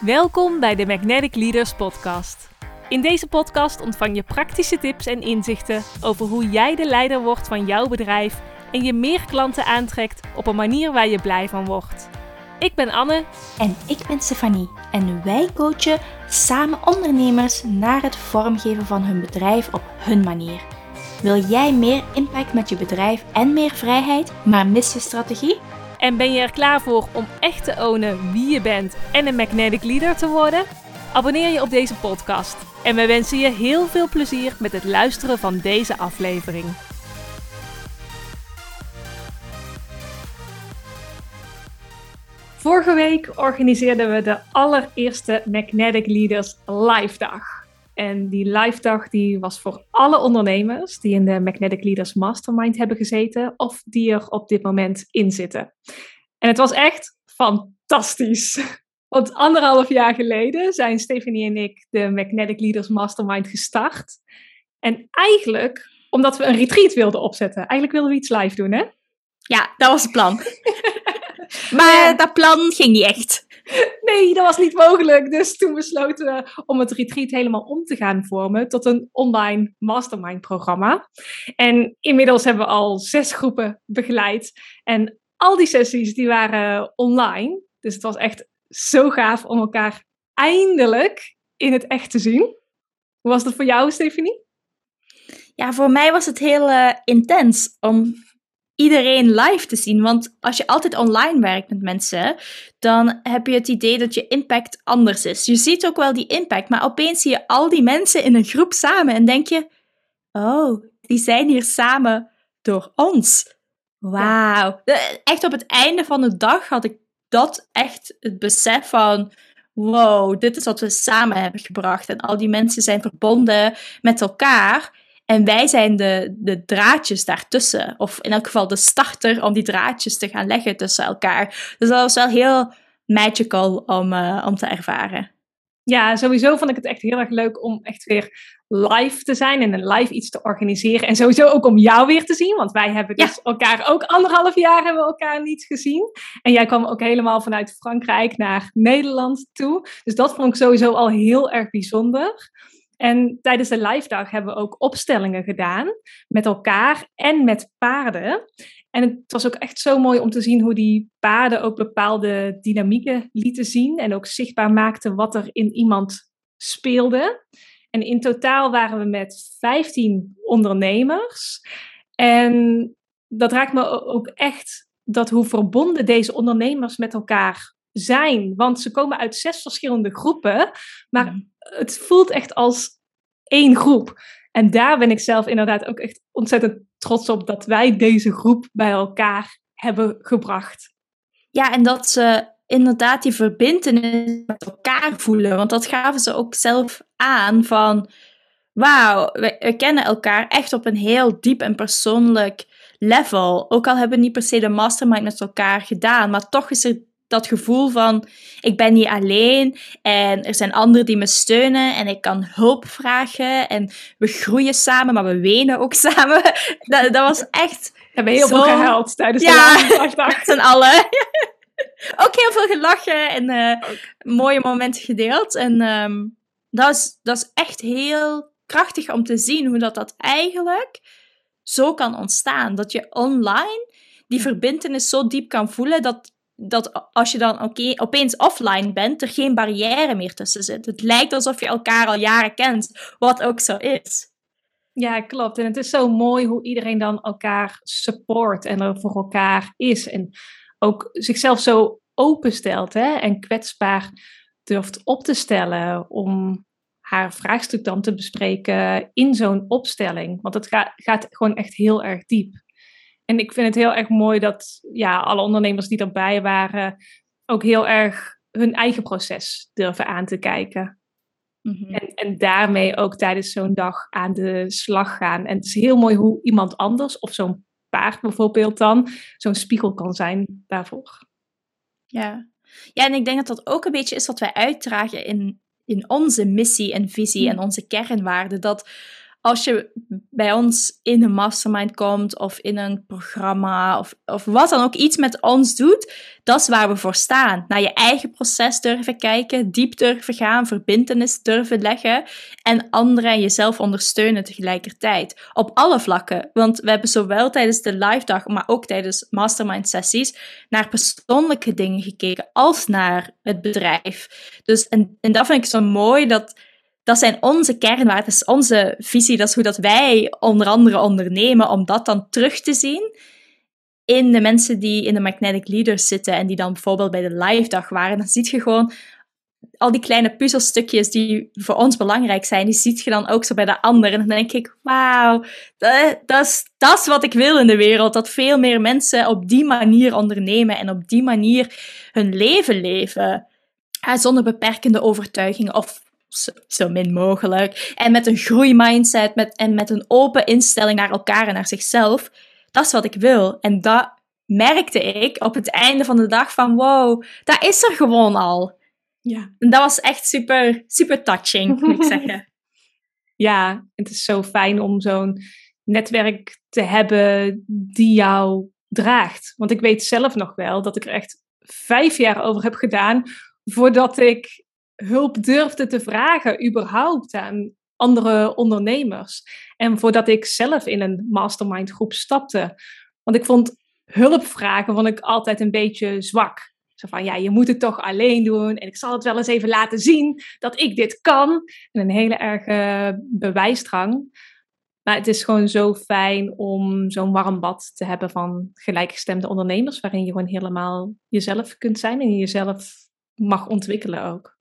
Welkom bij de Magnetic Leaders Podcast. In deze podcast ontvang je praktische tips en inzichten over hoe jij de leider wordt van jouw bedrijf en je meer klanten aantrekt op een manier waar je blij van wordt. Ik ben Anne. En ik ben Stefanie. En wij coachen samen ondernemers naar het vormgeven van hun bedrijf op hun manier. Wil jij meer impact met je bedrijf en meer vrijheid, maar mis je strategie? En ben je er klaar voor om echt te ownen wie je bent en een magnetic leader te worden? Abonneer je op deze podcast. En we wensen je heel veel plezier met het luisteren van deze aflevering. Vorige week organiseerden we de allereerste Magnetic Leaders Live Dag. En die live dag die was voor alle ondernemers die in de Magnetic Leaders Mastermind hebben gezeten of die er op dit moment in zitten. En het was echt fantastisch. Want anderhalf jaar geleden zijn Stephanie en ik de Magnetic Leaders Mastermind gestart. En eigenlijk omdat we een retreat wilden opzetten. Eigenlijk wilden we iets live doen, hè? Ja, dat was het plan. maar dat plan ging niet echt. Nee, dat was niet mogelijk. Dus toen besloten we om het retreat helemaal om te gaan vormen tot een online mastermind programma. En inmiddels hebben we al zes groepen begeleid. En al die sessies die waren online. Dus het was echt zo gaaf om elkaar eindelijk in het echt te zien. Hoe was dat voor jou, Stephanie? Ja, voor mij was het heel uh, intens om iedereen live te zien. Want als je altijd online werkt met mensen, dan heb je het idee dat je impact anders is. Je ziet ook wel die impact, maar opeens zie je al die mensen in een groep samen en denk je: oh, die zijn hier samen door ons. Wauw. Echt op het einde van de dag had ik dat echt het besef van. Wow, dit is wat we samen hebben gebracht. En al die mensen zijn verbonden met elkaar. En wij zijn de, de draadjes daartussen. Of in elk geval de starter om die draadjes te gaan leggen tussen elkaar. Dus dat was wel heel magical om, uh, om te ervaren. Ja, sowieso vond ik het echt heel erg leuk om echt weer live te zijn en een live iets te organiseren. En sowieso ook om jou weer te zien, want wij hebben dus elkaar ook anderhalf jaar hebben we elkaar niet gezien. En jij kwam ook helemaal vanuit Frankrijk naar Nederland toe. Dus dat vond ik sowieso al heel erg bijzonder. En tijdens de live dag hebben we ook opstellingen gedaan met elkaar en met paarden. En het was ook echt zo mooi om te zien hoe die paarden ook bepaalde dynamieken lieten zien en ook zichtbaar maakten wat er in iemand speelde. En in totaal waren we met 15 ondernemers. En dat raakt me ook echt dat hoe verbonden deze ondernemers met elkaar zijn. Want ze komen uit zes verschillende groepen, maar het voelt echt als één groep. En daar ben ik zelf inderdaad ook echt ontzettend trots op dat wij deze groep bij elkaar hebben gebracht. Ja, en dat ze inderdaad die verbindenis met elkaar voelen. Want dat gaven ze ook zelf aan van... Wauw, we, kennen elkaar echt op een heel diep en persoonlijk level. Ook al hebben we niet per se de mastermind met elkaar gedaan, maar toch is er dat gevoel van ik ben niet alleen en er zijn anderen die me steunen en ik kan hulp vragen en we groeien samen, maar we wenen ook samen. Dat, dat was echt. We hebben heel veel gehuild tijdens ja, de dag. Met z'n allen. ook heel veel gelachen en uh, mooie momenten gedeeld. En um, dat, is, dat is echt heel krachtig om te zien hoe dat, dat eigenlijk zo kan ontstaan. Dat je online die verbindenis zo diep kan voelen dat dat als je dan opeens offline bent, er geen barrière meer tussen zit. Het lijkt alsof je elkaar al jaren kent, wat ook zo is. Ja, klopt. En het is zo mooi hoe iedereen dan elkaar support en er voor elkaar is. En ook zichzelf zo openstelt hè? en kwetsbaar durft op te stellen om haar vraagstuk dan te bespreken in zo'n opstelling. Want het gaat gewoon echt heel erg diep. En ik vind het heel erg mooi dat ja, alle ondernemers die erbij waren ook heel erg hun eigen proces durven aan te kijken. Mhm. en, en daarmee ook tijdens zo'n dag aan de slag gaan. En het is heel mooi hoe iemand anders, of zo'n paard bijvoorbeeld dan, zo'n spiegel kan zijn daarvoor. Ja. ja, en ik denk dat dat ook een beetje is wat wij uitdragen in, in onze missie en visie en onze kernwaarden. Dat als je bij ons in een mastermind komt of in een programma of, of wat dan ook iets met ons doet, dat is waar we voor staan. Naar je eigen proces durven kijken, diep durven gaan, verbindenis durven leggen en anderen en jezelf ondersteunen tegelijkertijd. Op alle vlakken. Want we hebben zowel tijdens de live dag, maar ook tijdens mastermind sessies naar persoonlijke dingen gekeken als naar het bedrijf. Dus en, en dat vind ik zo mooi dat dat zijn onze kernwaarden, onze visie. Dat is hoe dat wij onder andere ondernemen, om dat dan terug te zien in de mensen die in de Magnetic Leaders zitten en die dan bijvoorbeeld bij de live dag waren. Dan zie je gewoon al die kleine puzzelstukjes die voor ons belangrijk zijn, die ziet je dan ook zo bij de anderen. En dan denk ik, wauw, dat, dat, is, dat is wat ik wil in de wereld. Dat veel meer mensen op die manier ondernemen en op die manier hun leven leven. zonder beperkende overtuigingen of zo, min mogelijk. En met een groeimindset met, en met een open instelling naar elkaar en naar zichzelf. Dat is wat ik wil. En dat merkte ik op het einde van de dag van wow, dat is er gewoon al. Ja. En dat was echt super, super touching, moet ik zeggen. Ja, het is zo fijn om zo'n netwerk te hebben die jou draagt. Want ik weet zelf nog wel dat ik er echt vijf jaar over heb gedaan voordat ik hulp durfde te vragen, überhaupt aan andere ondernemers. En voordat ik zelf in een mastermind groep stapte. Want ik vond hulp vragen vond ik altijd een beetje zwak. Zo van, ja, je moet het toch alleen doen. En ik zal het wel eens even laten zien dat ik dit kan. En een hele erge bewijsdrang. Maar het is gewoon zo fijn om zo'n warm bad te hebben van gelijkgestemde ondernemers. Waarin je gewoon helemaal jezelf kunt zijn en jezelf mag ontwikkelen ook.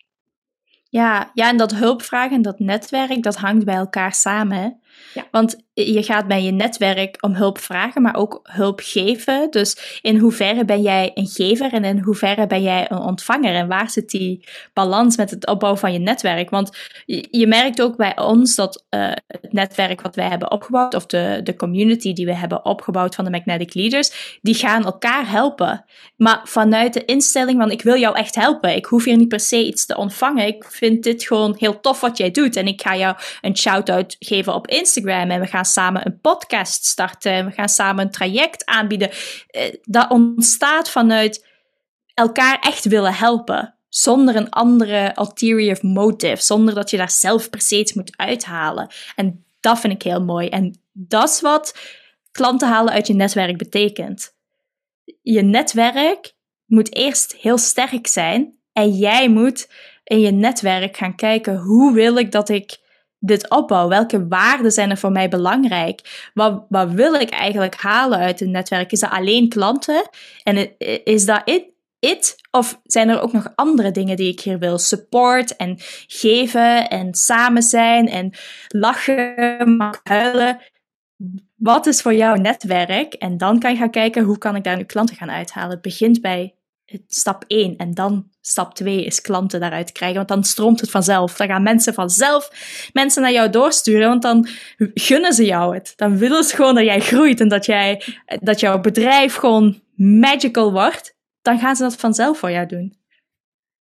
Ja, ja, en dat hulpvragen en dat netwerk, dat hangt bij elkaar samen. Ja. Want je gaat bij je netwerk om hulp vragen, maar ook hulp geven. Dus in hoeverre ben jij een gever en in hoeverre ben jij een ontvanger? En waar zit die balans met het opbouwen van je netwerk? Want je, merkt ook bij ons dat uh, het netwerk wat wij hebben opgebouwd, of de, de community die we hebben opgebouwd van de Magnetic Leaders, die gaan elkaar helpen. Maar vanuit de instelling van ik wil jou echt helpen. Ik hoef hier niet per se iets te ontvangen. Ik vind dit gewoon heel tof wat jij doet. En ik ga jou een shout-out geven op Instagram. En we gaan samen een podcast starten. We gaan samen een traject aanbieden. Eh, dat ontstaat vanuit elkaar echt willen helpen. Zonder een andere ulterior motive. Zonder dat je daar zelf per se iets moet uithalen. En dat vind ik heel mooi. En dat is wat klanten halen uit je netwerk betekent. Je netwerk moet eerst heel sterk zijn. En jij moet in je netwerk gaan kijken hoe wil ik dat ik dit opbouw? Welke waarden zijn er voor mij belangrijk? Wat, wat wil ik eigenlijk halen uit een netwerk? Is dat alleen klanten? En is dat it? it? Of zijn er ook nog andere dingen die ik hier wil? Support en geven en samen zijn en lachen, huilen. Wat is voor jou netwerk? En dan kan je gaan kijken hoe kan ik daar nu klanten gaan uithalen. Het begint bij stap 1 en dan stap 2 is klanten daaruit krijgen, want dan stroomt het vanzelf. Dan gaan mensen vanzelf mensen naar jou doorsturen, want dan gunnen ze jou het. Dan willen ze gewoon dat jij groeit en dat, jij, dat jouw bedrijf gewoon magical wordt. Dan gaan ze dat vanzelf voor jou doen.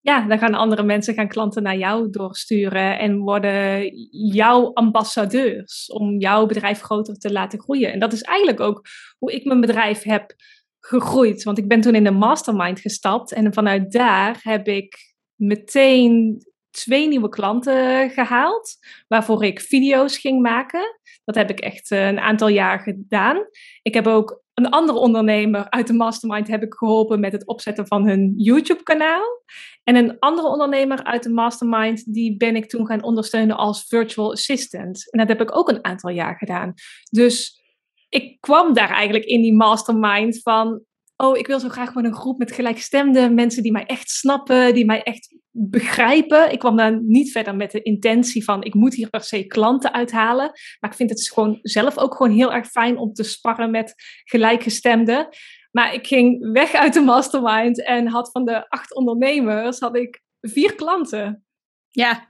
Ja, dan gaan andere mensen, gaan klanten naar jou doorsturen en worden jouw ambassadeurs om jouw bedrijf groter te laten groeien. En dat is eigenlijk ook hoe ik mijn bedrijf heb gegroeid. Want ik ben toen in de mastermind gestapt en vanuit daar heb ik meteen twee nieuwe klanten gehaald, waarvoor ik video's ging maken. Dat heb ik echt eh, een aantal jaar gedaan. Ik heb ook een andere ondernemer uit de mastermind heb ik geholpen met het opzetten van hun YouTube-kanaal. En een andere ondernemer uit de mastermind, die ben ik toen gaan ondersteunen als virtual assistant. En dat heb ik ook een aantal jaar gedaan. Dus ik kwam daar eigenlijk in die mastermind van, oh, ik wil zo graag gewoon een groep met gelijkstemde mensen die mij echt snappen, die mij echt begrijpen. Ik kwam daar niet verder met de intentie van, ik moet hier per se klanten uithalen. Maar ik vind het gewoon zelf ook gewoon heel erg fijn om te sparren met gelijkgestemden. Maar ik ging weg uit de mastermind en had van de acht ondernemers, had ik vier klanten. Ja,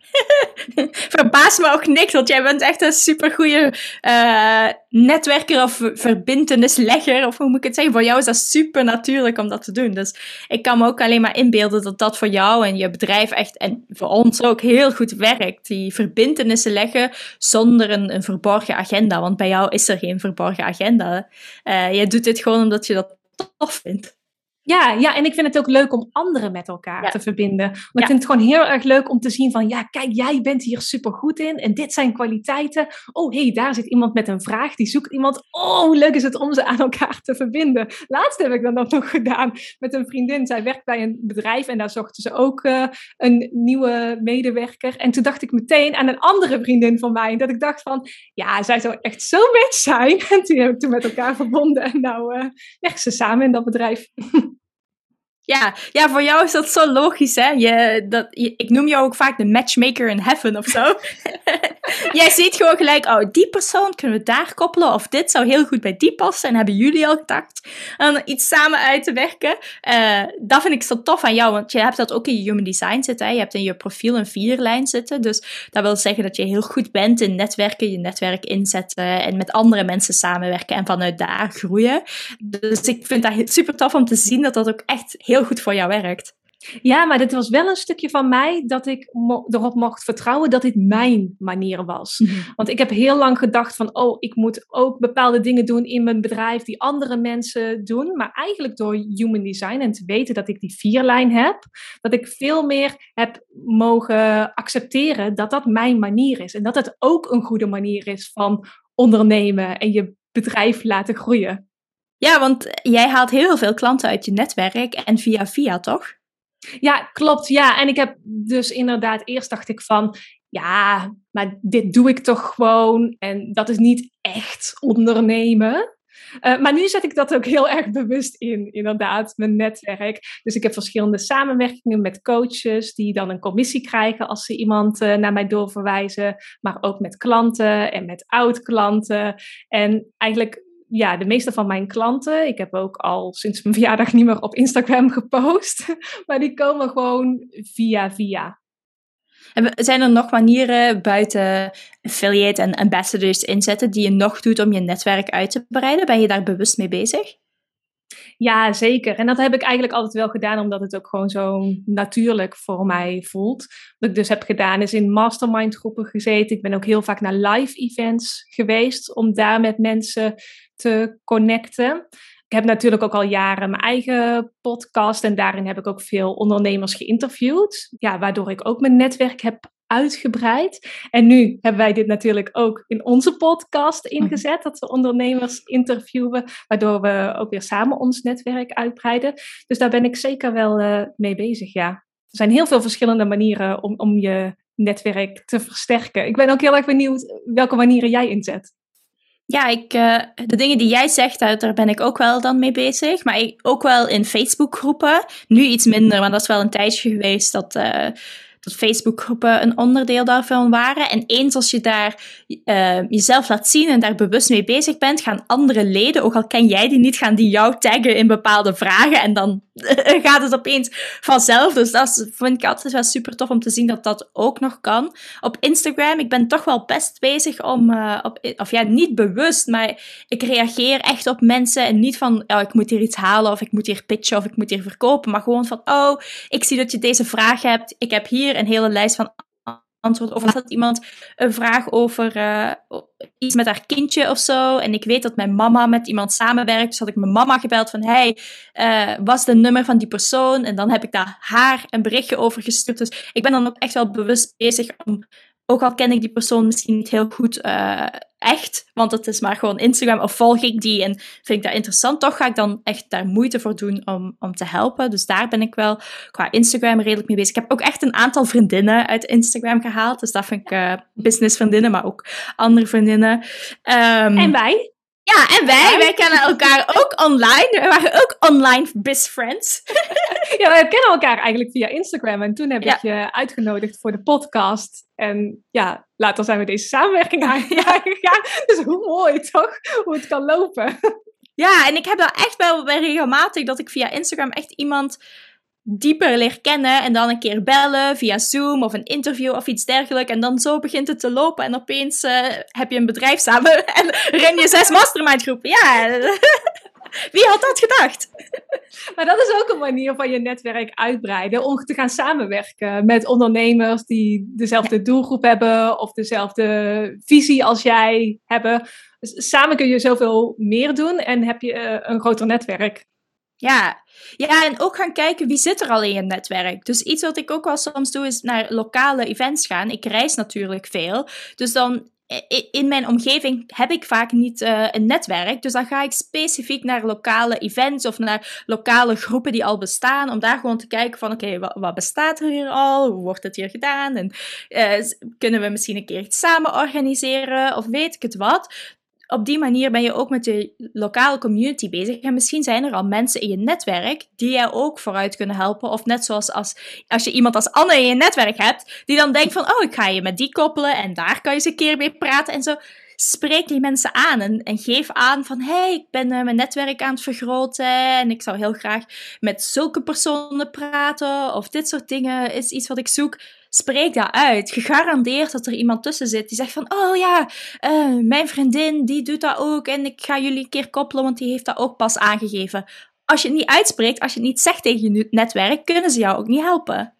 verbaas me ook niks, want jij bent echt een supergoeie uh, netwerker of verbindenislegger, of hoe moet ik het zeggen? Voor jou is dat super natuurlijk om dat te doen. Dus ik kan me ook alleen maar inbeelden dat dat voor jou en je bedrijf echt, en voor ons ook, heel goed werkt. Die verbindenissen leggen zonder een, verborgen agenda, want bij jou is er geen verborgen agenda. Uh, jij doet dit gewoon omdat je dat tof vindt. Ja, ja, en ik vind het ook leuk om anderen met elkaar te verbinden. Want ik vind het gewoon heel erg leuk om te zien van, ja, kijk, jij bent hier super goed in en dit zijn kwaliteiten. Oh, hé, hey, daar zit iemand met een vraag, die zoekt iemand. Oh, hoe leuk is het om ze aan elkaar te verbinden. Laatst heb ik dan ook nog gedaan met een vriendin. Zij werkt bij een bedrijf en daar zochten ze ook uh, een nieuwe medewerker. En toen dacht ik meteen aan een andere vriendin van mij, dat ik dacht van, ja, zij zou echt zo match zijn. En die heb ik toen met elkaar verbonden en nou uh, werken ze samen in dat bedrijf. Ja, ja, voor jou is dat zo logisch, hè? Je, dat, ik noem jou ook vaak de matchmaker in heaven of zo. Jij ziet gewoon gelijk, oh, die persoon kunnen we daar koppelen, of dit zou heel goed bij die passen, en hebben jullie al gedacht aan iets samen uit te werken. Uh, dat vind ik zo tof aan jou, want je hebt dat ook in je human design zitten, hè? Je hebt in je profiel een vierlijn zitten, dus dat wil zeggen dat je heel goed bent in netwerken, je netwerk inzetten en met andere mensen samenwerken en vanuit daar groeien. Dus ik vind dat super tof om te zien dat dat ook echt heel goed voor jou werkt. Ja, maar dit was wel een stukje van mij dat ik erop mocht vertrouwen dat dit mijn manier was. Mhm. Want ik heb heel lang gedacht van, oh, ik moet ook bepaalde dingen doen in mijn bedrijf die andere mensen doen. Maar eigenlijk door human design en te weten dat ik die vierlijn heb, dat ik veel meer heb mogen accepteren dat dat mijn manier is. En dat het ook een goede manier is van ondernemen en je bedrijf laten groeien. Ja, want jij haalt heel veel klanten uit je netwerk en via via, toch? Ja, klopt. Ja, en ik heb dus inderdaad, eerst dacht ik van, ja, maar dit doe ik toch gewoon. En dat is niet echt ondernemen. Uh, maar nu zet ik dat ook heel erg bewust in, inderdaad, mijn netwerk. Dus ik heb verschillende samenwerkingen met coaches die dan een commissie krijgen als ze iemand uh, naar mij doorverwijzen. Maar ook met klanten en met oud-klanten. En eigenlijk ja, de meeste van mijn klanten, ik heb ook al sinds mijn verjaardag niet meer op Instagram gepost, maar die komen gewoon via via. Zijn er nog manieren buiten affiliate en ambassadors inzetten die je nog doet om je netwerk uit te breiden? Ben je daar bewust mee bezig? Ja, zeker. En dat heb ik eigenlijk altijd wel gedaan, omdat het ook gewoon zo natuurlijk voor mij voelt. Wat ik dus heb gedaan, is in mastermind groepen gezeten. Ik ben ook heel vaak naar live events geweest, om daar met mensen te connecten. Ik heb natuurlijk ook al jaren mijn eigen podcast en daarin heb ik ook veel ondernemers geïnterviewd. Ja, waardoor ik ook mijn netwerk heb uitgebreid. En nu hebben wij dit natuurlijk ook in onze podcast mhm. ingezet, dat we ondernemers interviewen, waardoor we ook weer samen ons netwerk uitbreiden. Dus daar ben ik zeker wel uh, mee bezig, ja. Er zijn heel veel verschillende manieren om, om je netwerk te versterken. Ik ben ook heel erg benieuwd welke manieren jij inzet. Ja, ik, uh, de dingen die jij zegt, daar ben ik ook wel dan mee bezig. Maar ik, ook wel in Facebookgroepen. Nu iets minder, maar dat is wel een tijdje geweest dat... Uh, dat Facebookgroepen een onderdeel daarvan waren. En eens als je daar uh, jezelf laat zien en daar bewust mee bezig bent, gaan andere leden, ook al ken jij die niet, gaan die jou taggen in bepaalde vragen. En dan gaat het opeens vanzelf. Dus dat vind ik altijd wel super tof om te zien dat dat ook nog kan. Op Instagram, ik ben toch wel best bezig om, uh, op, of ja, niet bewust, maar ik reageer echt op mensen en niet van, oh, ik moet hier iets halen of ik moet hier pitchen of ik moet hier verkopen, maar gewoon van, oh, ik zie dat je deze vraag hebt. Ik heb hier een hele lijst van antwoord. Of had iemand een vraag over uh, iets met haar kindje of zo. En ik weet dat mijn mama met iemand samenwerkt. Dus had ik mijn mama gebeld van, hey, uh, was de nummer van die persoon? En dan heb ik daar haar een berichtje over gestuurd. Dus ik ben dan ook echt wel bewust bezig om ook al ken ik die persoon misschien niet heel goed uh, echt, want het is maar gewoon Instagram of volg ik die en vind ik dat interessant, toch ga ik dan echt daar moeite voor doen om, om te helpen. Dus daar ben ik wel qua Instagram redelijk mee bezig. Ik heb ook echt een aantal vriendinnen uit Instagram gehaald, dus dat vind ik uh, business vriendinnen, maar ook andere vriendinnen. Um, en wij? Ja, en wij, wij kennen elkaar ook online. We waren ook online best friends. ja, we kennen elkaar eigenlijk via Instagram. En toen heb ik je uitgenodigd voor de podcast. En ja, later zijn we deze samenwerking aangegaan. Dus hoe mooi toch, hoe het kan lopen. Ja, en ik heb daar echt wel regelmatig dat ik via Instagram echt iemand dieper leert kennen en dan een keer bellen via Zoom of een interview of iets dergelijks. En dan zo begint het te lopen en opeens uh, heb je een bedrijf samen en ren je zes mastermind groepen. Ja, wie had dat gedacht? Maar dat is ook een manier van je netwerk uitbreiden om te gaan samenwerken met ondernemers die dezelfde doelgroep hebben of dezelfde visie als jij hebben. Dus samen kun je zoveel meer doen en heb je uh, een groter netwerk. Ja. ja, en ook gaan kijken wie zit er al in je netwerk. Dus iets wat ik ook wel soms doe, is naar lokale events gaan. Ik reis natuurlijk veel. Dus dan in mijn omgeving heb ik vaak niet uh, een netwerk. Dus dan ga ik specifiek naar lokale events of naar lokale groepen die al bestaan. Om daar gewoon te kijken van oké, wat, wat, bestaat er hier al? Hoe wordt het hier gedaan? En uh, kunnen we misschien een keer iets samen organiseren? Of weet ik het wat? Op die manier ben je ook met de lokale community bezig. En misschien zijn er al mensen in je netwerk die jou ook vooruit kunnen helpen. Of net zoals als, als je iemand als Anne in je netwerk hebt, die dan denkt van, oh, ik ga je met die koppelen en daar kan je eens een keer mee praten en zo. Spreek die mensen aan en, en geef aan van, hey, ik ben uh, mijn netwerk aan het vergroten en ik zou heel graag met zulke personen praten. Of dit soort dingen is iets wat ik zoek spreek dat uit. Gegarandeerd dat er iemand tussen zit die zegt van, oh ja, uh, mijn vriendin die doet dat ook en ik ga jullie een keer koppelen, want die heeft dat ook pas aangegeven. Als je het niet uitspreekt, als je het niet zegt tegen je netwerk, kunnen ze jou ook niet helpen.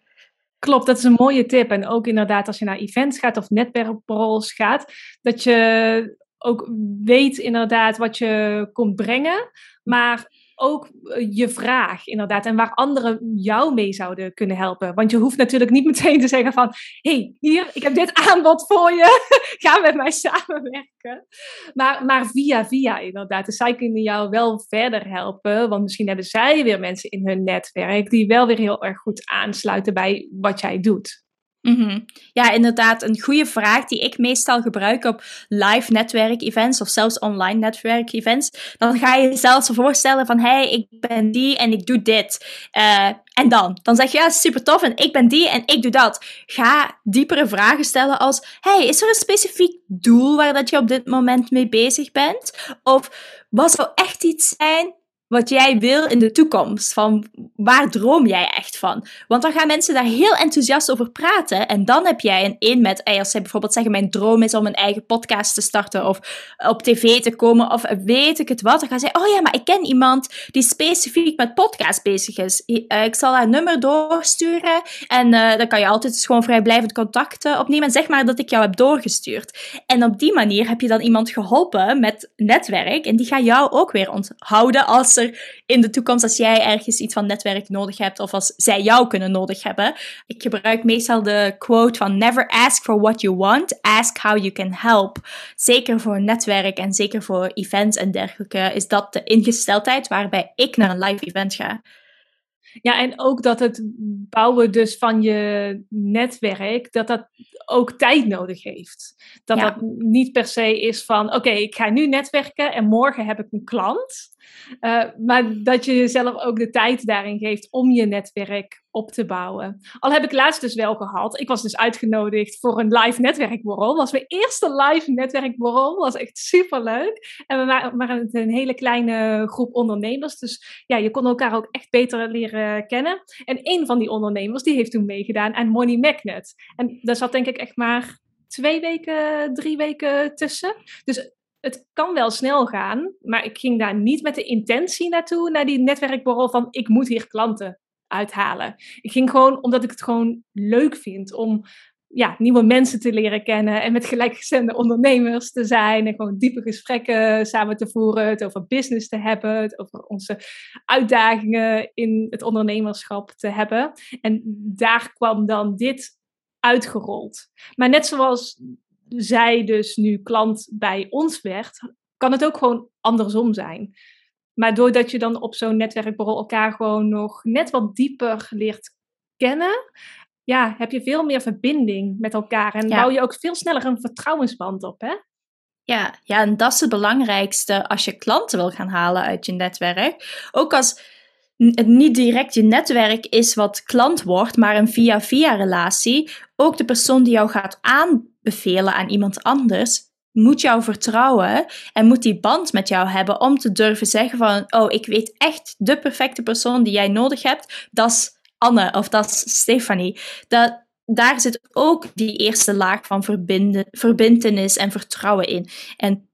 Klopt, dat is een mooie tip. En ook inderdaad als je naar events gaat of netwerkborrels gaat, dat je ook weet inderdaad wat je komt brengen, maar ook eh, je vraag, inderdaad. En waar anderen jou mee zouden kunnen helpen. Want je hoeft natuurlijk niet meteen te zeggen van... hey, hier, ik heb dit aanbod voor je. Ga met mij samenwerken. Maar, maar via via inderdaad. Dus zij kunnen jou wel verder helpen. Want misschien hebben zij weer mensen in hun netwerk... die wel weer heel erg goed aansluiten bij wat jij doet. Mm Ja, inderdaad. Een goede vraag die ik meestal gebruik op live netwerk-events of zelfs online netwerk-events. Dan ga je jezelf voorstellen van, hey, ik ben die en ik doe dit. Uh, en dan? Dan zeg je, ja, super tof en ik ben die en ik doe dat. Ga diepere vragen stellen als, hey, is er een specifiek doel waar dat je op dit moment mee bezig bent? Of wat zou echt iets zijn wat jij wil in de toekomst. Van waar droom jij echt van? Want dan gaan mensen daar heel enthousiast over praten. En dan heb jij een een met, als zij bijvoorbeeld zeggen: Mijn droom is om een eigen podcast te starten. Of op tv te komen. Of weet ik het wat. Dan gaan zij: Oh ja, maar ik ken iemand die specifiek met podcast bezig is. Eh, ik zal haar nummer doorsturen. En uh, dan kan je altijd dus gewoon vrijblijvend contacten opnemen. En zeg maar dat ik jou heb doorgestuurd. En op die manier heb je dan iemand geholpen met netwerk. En die gaat jou ook weer onthouden als in de toekomst, als jij ergens iets van netwerk nodig hebt of als zij jou kunnen nodig hebben. Ik gebruik meestal de quote van never ask for what you want, ask how you can help. Zeker voor netwerk en zeker voor events en dergelijke is dat de ingesteldheid waarbij ik naar een live event ga. Ja, en ook dat het bouwen dus van je netwerk, dat dat ook tijd nodig heeft. Dat dat niet per se is van, oké, ik ga nu netwerken en morgen heb ik een klant. Uh, maar dat je jezelf ook de tijd daarin geeft om je netwerk op te bouwen. Al heb ik laatst dus wel gehad. Ik was dus uitgenodigd voor een live netwerkborrel. was mijn eerste live netwerkborrel. was echt super leuk. En we waren een hele kleine groep ondernemers. Dus ja, je kon elkaar ook echt beter leren kennen. En een van die ondernemers die heeft toen meegedaan aan Money Magnet. En daar zat denk ik echt maar twee weken, drie weken tussen. Dus het kan wel snel gaan, maar ik ging daar niet met de intentie naartoe, naar die netwerkborrel van ik moet hier klanten uithalen. Ik ging gewoon omdat ik het gewoon leuk vind om ja, nieuwe mensen te leren kennen en met gelijkgestemde ondernemers te zijn en gewoon diepe gesprekken samen te voeren, het over business te hebben, het over onze uitdagingen in het ondernemerschap te hebben. En daar kwam dan dit uitgerold. Maar net zoals zij dus nu klant bij ons werd, kan het ook gewoon andersom zijn. Maar doordat je dan op zo'n netwerkborrel elkaar gewoon nog net wat dieper leert kennen, ja, heb je veel meer verbinding met elkaar en bouw je ook veel sneller een vertrouwensband op, hè? Ja, ja, en dat is het belangrijkste als je klanten wil gaan halen uit je netwerk. Ook als niet direct je netwerk is wat klant wordt, maar een via-via relatie. Ook de persoon die jou gaat aanbevelen aan iemand anders, moet jou vertrouwen en moet die band met jou hebben om te durven zeggen van, oh, ik weet echt de perfecte persoon die jij nodig hebt. Dat is Anne of dat is Stefanie. Dat, daar zit ook die eerste laag van verbinden, verbindenis en vertrouwen in. En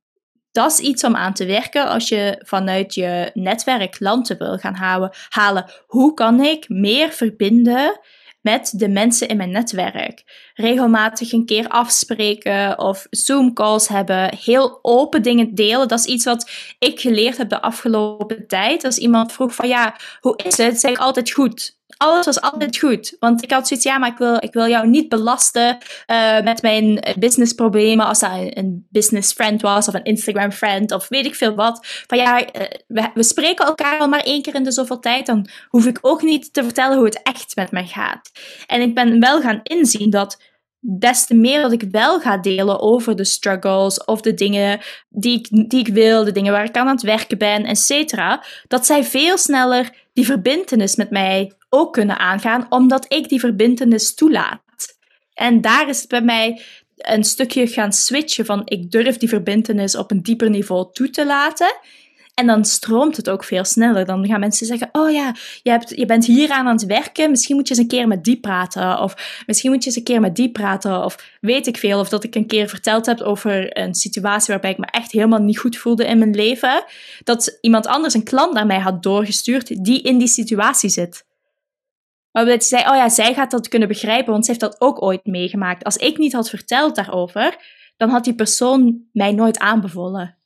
dat is iets om aan te werken als je vanuit je netwerk klanten wil gaan halen. halen. Hoe kan ik meer verbinden met de mensen in mijn netwerk. Regelmatig een keer afspreken of Zoom-calls hebben. Heel open dingen delen. Dat is iets wat ik geleerd heb de afgelopen tijd. Als iemand vroeg van ja, hoe is het? Zeg ik altijd goed alles was altijd goed. Want ik had zoiets, ja, maar ik wil, ik wil jou niet belasten uh, met mijn businessproblemen. Als dat een, business friend was of een Instagram friend of weet ik veel wat. Van ja, uh, we, we, spreken elkaar al maar één keer in de zoveel tijd. Dan hoef ik ook niet te vertellen hoe het echt met mij gaat. En ik ben wel gaan inzien dat des te meer dat ik wel ga delen over de struggles of de dingen die ik, die ik wil, de dingen waar ik aan het werken ben, et cetera, dat zij veel sneller die verbindenis met mij ook kunnen aangaan, omdat ik die verbindenis toelaat. En daar is het bij mij een stukje gaan switchen van ik durf die verbindenis op een dieper niveau toe te laten. En dan stroomt het ook veel sneller. Dan gaan mensen zeggen: Oh ja, je, hebt, je bent hier aan het werken. Misschien moet je eens een keer met die praten. Of misschien moet je eens een keer met die praten. Of weet ik veel. Of dat ik een keer verteld heb over een situatie waarbij ik me echt helemaal niet goed voelde in mijn leven. Dat iemand anders een klant naar mij had doorgestuurd die in die situatie zit. Waarbij ze zei: Oh ja, zij gaat dat kunnen begrijpen, want ze heeft dat ook ooit meegemaakt. Als ik niet had verteld daarover, dan had die persoon mij nooit aanbevolen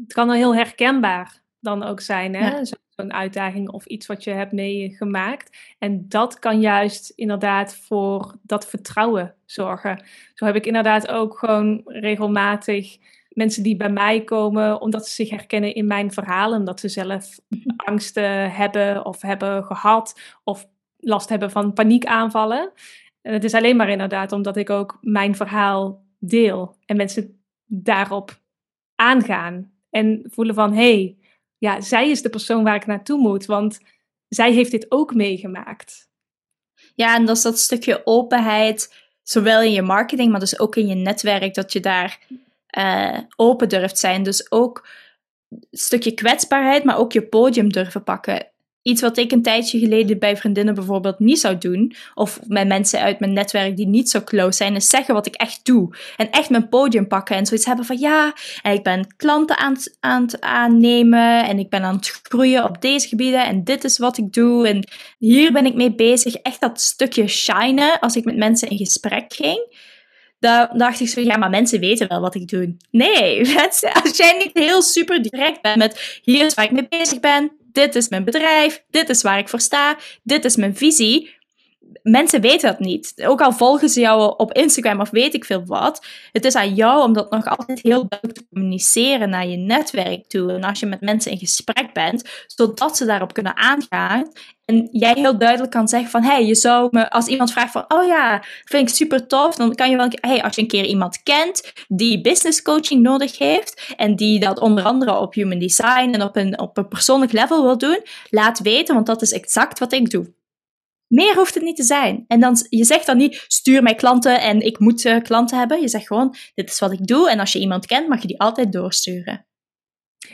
het kan dan heel herkenbaar dan ook zijn, hè? Zo'n uitdaging of iets wat je hebt meegemaakt. En dat kan juist inderdaad voor dat vertrouwen zorgen. Zo heb ik inderdaad ook gewoon regelmatig mensen die bij mij komen omdat ze zich herkennen in mijn verhalen. Omdat ze zelf mhm. angsten hebben of hebben gehad of last hebben van paniekaanvallen. En het is alleen maar inderdaad omdat ik ook mijn verhaal deel en mensen daarop aangaan. En voelen van, hé, hey, ja, zij is de persoon waar ik naartoe moet, want zij heeft dit ook meegemaakt. Ja, en dat is dat stukje openheid, zowel in je marketing, maar dus ook in je netwerk, dat je daar uh, open durft zijn. Dus ook een stukje kwetsbaarheid, maar ook je podium durven pakken iets wat ik een tijdje geleden bij vriendinnen bijvoorbeeld niet zou doen, of met mensen uit mijn netwerk die niet zo close zijn, is zeggen wat ik echt doe. En echt mijn podium pakken en zoiets hebben van ja, en ik ben klanten aan aan het aannemen en ik ben aan het groeien op deze gebieden en dit is wat ik doe en hier ben ik mee bezig. Echt dat stukje shinen als ik met mensen in gesprek ging. Dan dacht ik zo, ja, maar mensen weten wel wat ik doe. Nee, als jij niet heel super direct bent met hier is waar ik mee bezig ben, dit is mijn bedrijf, dit is waar ik voor sta, dit is mijn visie. Mensen weten dat niet. Ook al volgen ze jou op Instagram of weet ik veel wat. Het is aan jou om dat nog altijd heel duidelijk te communiceren naar je netwerk toe. En als je met mensen in gesprek bent, zodat ze daarop kunnen aangaan. En jij heel duidelijk kan zeggen van, hey, je zou me, als iemand vraagt van, oh ja, vind ik super tof, dan kan je wel, hey, als je een keer iemand kent die business coaching nodig heeft en die dat onder andere op human design en op een, op een persoonlijk level wil doen, laat weten, want dat is exact wat ik doe. Meer hoeft het niet te zijn. En dan, je zegt dan niet, stuur mij klanten en ik moet uh, klanten hebben. Je zegt gewoon, dit is wat ik doe. En als je iemand kent, mag je die altijd doorsturen.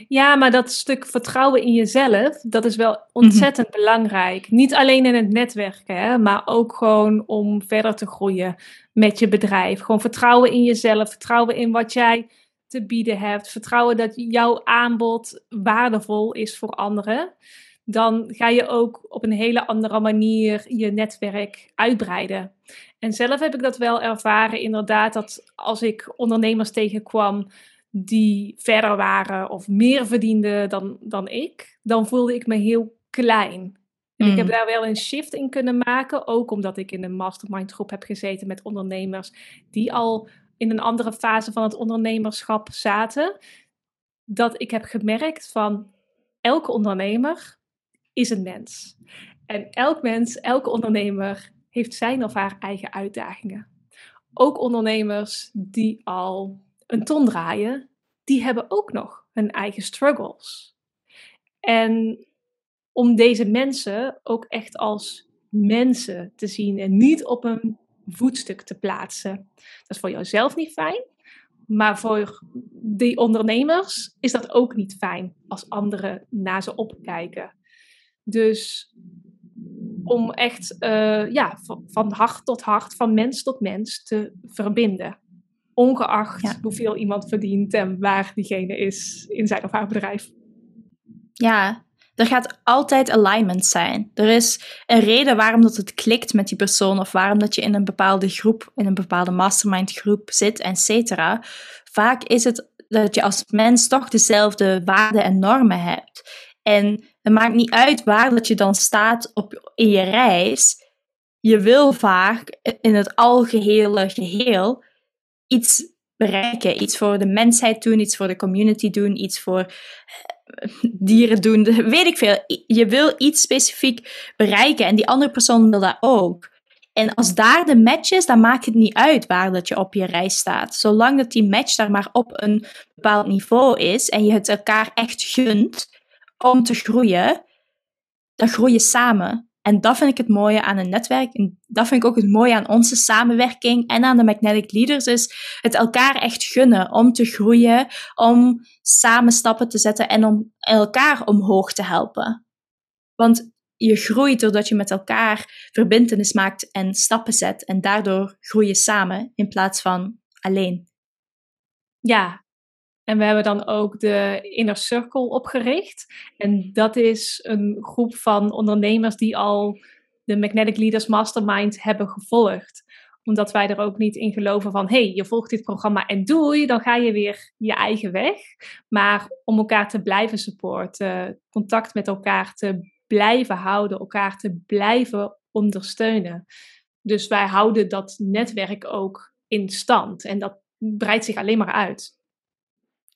Ja, maar dat stuk vertrouwen in jezelf, dat is wel ontzettend belangrijk. Niet alleen in het netwerken, hè, maar ook gewoon om verder te groeien met je bedrijf. Gewoon vertrouwen in jezelf, vertrouwen in wat jij te bieden hebt, vertrouwen dat jouw aanbod waardevol is voor anderen. Dan ga je ook op een hele andere manier je netwerk uitbreiden. En zelf heb ik dat wel ervaren, inderdaad, dat als ik ondernemers tegenkwam die verder waren of meer verdienden dan, dan ik, dan voelde ik me heel klein. En ik heb mm. daar wel een shift in kunnen maken, ook omdat ik in een mastermind groep heb gezeten met ondernemers die al in een andere fase van het ondernemerschap zaten. Dat ik heb gemerkt van elke ondernemer is een mens. En elk mens, elke ondernemer heeft zijn of haar eigen uitdagingen. Ook ondernemers die al een ton draaien, die hebben ook nog hun eigen struggles. En om deze mensen ook echt als mensen te zien en niet op een voetstuk te plaatsen. Dat is voor jouzelf niet fijn, maar voor die ondernemers is dat ook niet fijn als anderen naar ze opkijken. Dus om echt uh, ja, van, van, hart tot hart, van mens tot mens te verbinden. Ongeacht hoeveel iemand verdient en waar diegene is in zijn of haar bedrijf. Ja, er gaat altijd alignment zijn. Er is een reden waarom dat het klikt met die persoon of waarom dat je in een bepaalde groep, in een bepaalde mastermind groep zit, et cetera. Vaak is het dat je als mens toch dezelfde waarden en normen hebt. En het maakt niet uit waar dat je dan staat op, in je reis. Je wil vaak in het algehele geheel iets bereiken. Iets voor de mensheid doen, iets voor de community doen, iets voor eh, dieren doen, weet ik veel. Je wil iets specifiek bereiken en die andere persoon wil dat ook. En als daar de match is, dan maakt het niet uit waar dat je op je reis staat. Zolang dat die match daar maar op een bepaald niveau is en je het elkaar echt gunt om te groeien, dan groei je samen. En dat vind ik het mooie aan een netwerk. En dat vind ik ook het mooie aan onze samenwerking en aan de Magnetic Leaders, is het elkaar echt gunnen om te groeien, om samen stappen te zetten en om elkaar omhoog te helpen. Want je groeit doordat je met elkaar verbindenis maakt en stappen zet. En daardoor groei je samen in plaats van alleen. Ja, en we hebben dan ook de Inner Circle opgericht. En dat is een groep van ondernemers die al de Magnetic Leaders Mastermind hebben gevolgd. Omdat wij er ook niet in geloven van, hey, je volgt dit programma en doei, dan ga je weer je eigen weg. Maar om elkaar te blijven supporten, contact met elkaar te blijven houden, elkaar te blijven ondersteunen. Dus wij houden dat netwerk ook in stand. En dat breidt zich alleen maar uit.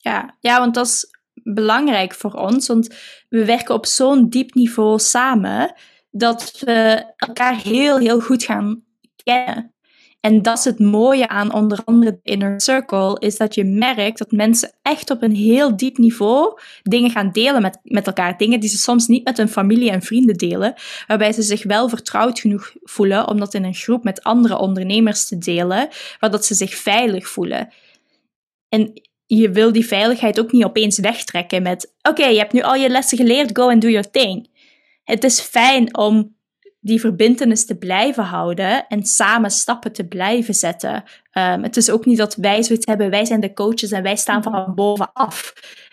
Ja, ja want dat is belangrijk voor ons. Want we werken op zo'n diep niveau samen dat we elkaar heel, heel goed gaan kennen. En dat is het mooie aan onder andere de Inner Circle, is dat je merkt dat mensen echt op een heel diep niveau dingen gaan delen met, met elkaar. Dingen die ze soms niet met hun familie en vrienden delen, waarbij ze zich wel vertrouwd genoeg voelen om dat in een groep met andere ondernemers te delen, waar dat ze zich veilig voelen. En je wil die veiligheid ook niet opeens wegtrekken met: oké, je hebt nu al je lessen geleerd, go and do your thing. Het is fijn om die verbindenis te blijven houden en samen stappen te blijven zetten. Um, het is ook niet dat wij zoiets hebben, wij zijn de coaches en wij staan van bovenaf.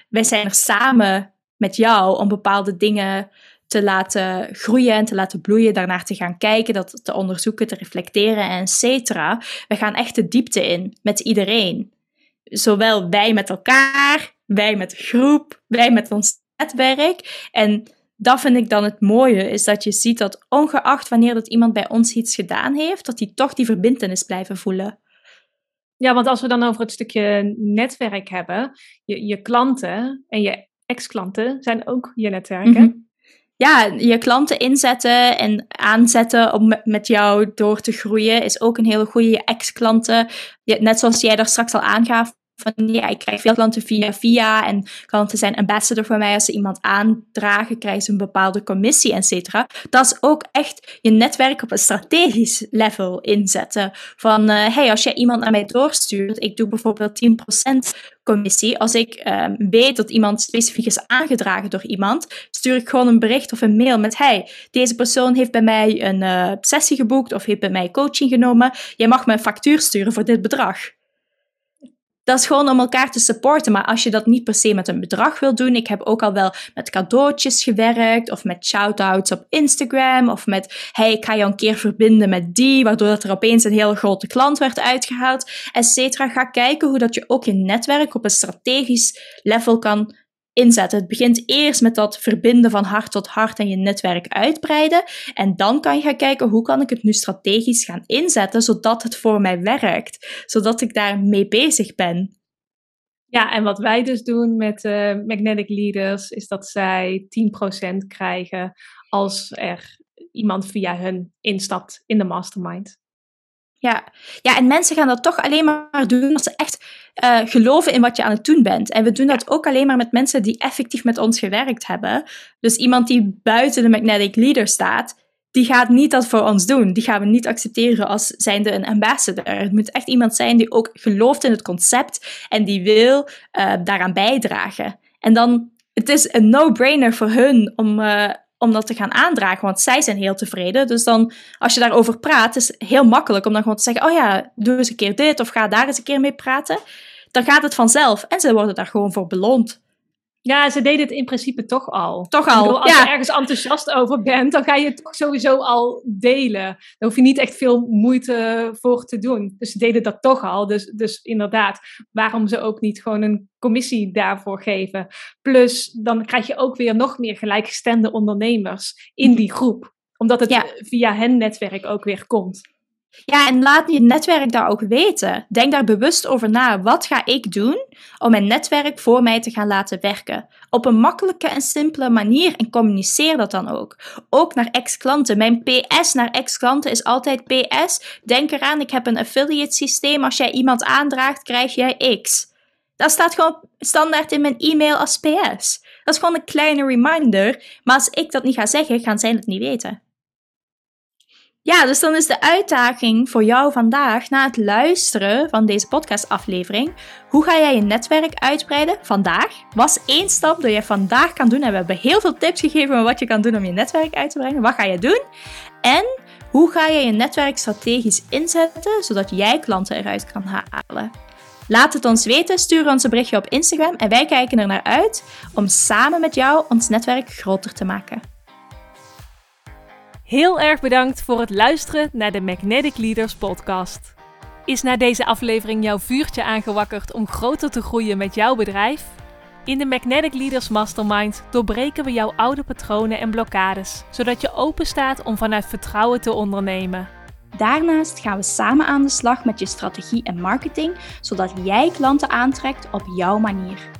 Wij zijn er samen met jou om bepaalde dingen te laten groeien en te laten bloeien, daarnaar te gaan kijken, dat te onderzoeken, te reflecteren en et cetera. We gaan echt de diepte in met iedereen zowel wij met elkaar, wij met de groep, wij met ons netwerk. En dat vind ik dan het mooie, is dat je ziet dat ongeacht wanneer dat iemand bij ons iets gedaan heeft, dat die toch die verbindenis blijven voelen. Ja, want als we dan over het stukje netwerk hebben, je, je klanten en je ex-klanten zijn ook je netwerken. Mhm. Ja, je klanten inzetten en aanzetten om met jou door te groeien is ook een hele goede. Je ex-klanten, net zoals jij daar straks al aangaf, van ja, ik krijg veel klanten via via en klanten zijn ambassador voor mij. Als ze iemand aandragen, krijgen ze een bepaalde commissie, et cetera. Dat is ook echt je netwerk op een strategisch level inzetten. Van, uh, hey, als jij iemand naar mij doorstuurt, ik doe bijvoorbeeld 10% commissie. Als ik um, weet dat iemand specifiek is aangedragen door iemand, stuur ik gewoon een bericht of een mail met: Hey, deze persoon heeft bij mij een uh, sessie geboekt of heeft bij mij coaching genomen. Jij mag me een factuur sturen voor dit bedrag dat is gewoon om elkaar te supporten. Maar als je dat niet per se met een bedrag wil doen. Ik heb ook al wel met cadeautjes gewerkt. Of met shout-outs op Instagram. Of met, hey, ik ga je een keer verbinden met die. Waardoor dat er opeens een hele grote klant werd uitgehaald. Et cetera. Ga kijken hoe dat je ook je netwerk op een strategisch level kan inzetten. Het begint eerst met dat verbinden van hart tot hart en je netwerk uitbreiden. En dan kan je gaan kijken hoe kan ik het nu strategisch gaan inzetten zodat het voor mij werkt. Zodat ik daar mee bezig ben. Ja, en wat wij dus doen met uh, Magnetic Leaders is dat zij 10% krijgen als er iemand via hun instapt in de mastermind. Ja. ja, en mensen gaan dat toch alleen maar doen als ze echt uh, geloven in wat je aan het doen bent. En we doen dat ook alleen maar met mensen die effectief met ons gewerkt hebben. Dus iemand die buiten de Magnetic Leader staat, die gaat niet dat voor ons doen. Die gaan we niet accepteren als zijnde een ambassador. Het moet echt iemand zijn die ook gelooft in het concept en die wil uh, daaraan bijdragen. En dan, het is een no-brainer voor hun om, uh, om dat te gaan aandragen, want zij zijn heel tevreden. Dus dan, als je daarover praat, is het heel makkelijk om dan gewoon te zeggen: Oh ja, doe eens een keer dit of ga daar eens een keer mee praten. Dan gaat het vanzelf en ze worden daar gewoon voor beloond. Ja, ze deden het in principe toch al. Toch al, bedoel, als ja. je ergens enthousiast over bent, dan ga je het toch sowieso al delen. Daar hoef je niet echt veel moeite voor te doen. Dus ze deden dat toch al. Dus, dus inderdaad, waarom ze ook niet gewoon een commissie daarvoor geven. Plus, dan krijg je ook weer nog meer gelijkgestemde ondernemers in die groep. Omdat het Ja. via hen netwerk ook weer komt. Ja, en laat je netwerk daar ook weten. Denk daar bewust over na. Wat ga ik doen om mijn netwerk voor mij te gaan laten werken? Op een makkelijke en simpele manier en communiceer dat dan ook. Ook naar ex-klanten. Mijn PS naar ex-klanten is altijd PS. Denk eraan, ik heb een affiliate systeem. Als jij iemand aandraagt, krijg jij X. Dat staat gewoon standaard in mijn e-mail als PS. Dat is gewoon een kleine reminder. Maar als ik dat niet ga zeggen, gaan zij het niet weten. Ja, dus dan is de uitdaging voor jou vandaag, na het luisteren van deze podcastaflevering, hoe ga jij je netwerk uitbreiden vandaag? Was één stap die je vandaag kan doen. En we hebben heel veel tips gegeven over wat je kan doen om je netwerk uit te brengen. Wat ga je doen? En hoe ga je je netwerk strategisch inzetten, zodat jij klanten eruit kan halen? Laat het ons weten, stuur ons een berichtje op Instagram en wij kijken er naar uit om samen met jou ons netwerk groter te maken. Heel erg bedankt voor het luisteren naar de Magnetic Leaders podcast. Is na deze aflevering jouw vuurtje aangewakkerd om groter te groeien met jouw bedrijf? In de Magnetic Leaders Mastermind doorbreken we jouw oude patronen en blokkades, zodat je open staat om vanuit vertrouwen te ondernemen. Daarnaast gaan we samen aan de slag met je strategie en marketing, zodat jij klanten aantrekt op jouw manier.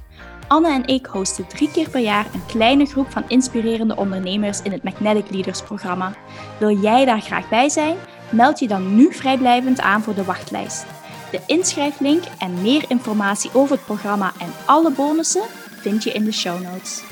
Anne en ik hosten drie keer per jaar een kleine groep van inspirerende ondernemers in het Magnetic Leaders programma. Wil jij daar graag bij zijn? Meld je dan nu vrijblijvend aan voor de wachtlijst. De inschrijflink en meer informatie over het programma en alle bonussen vind je in de show notes.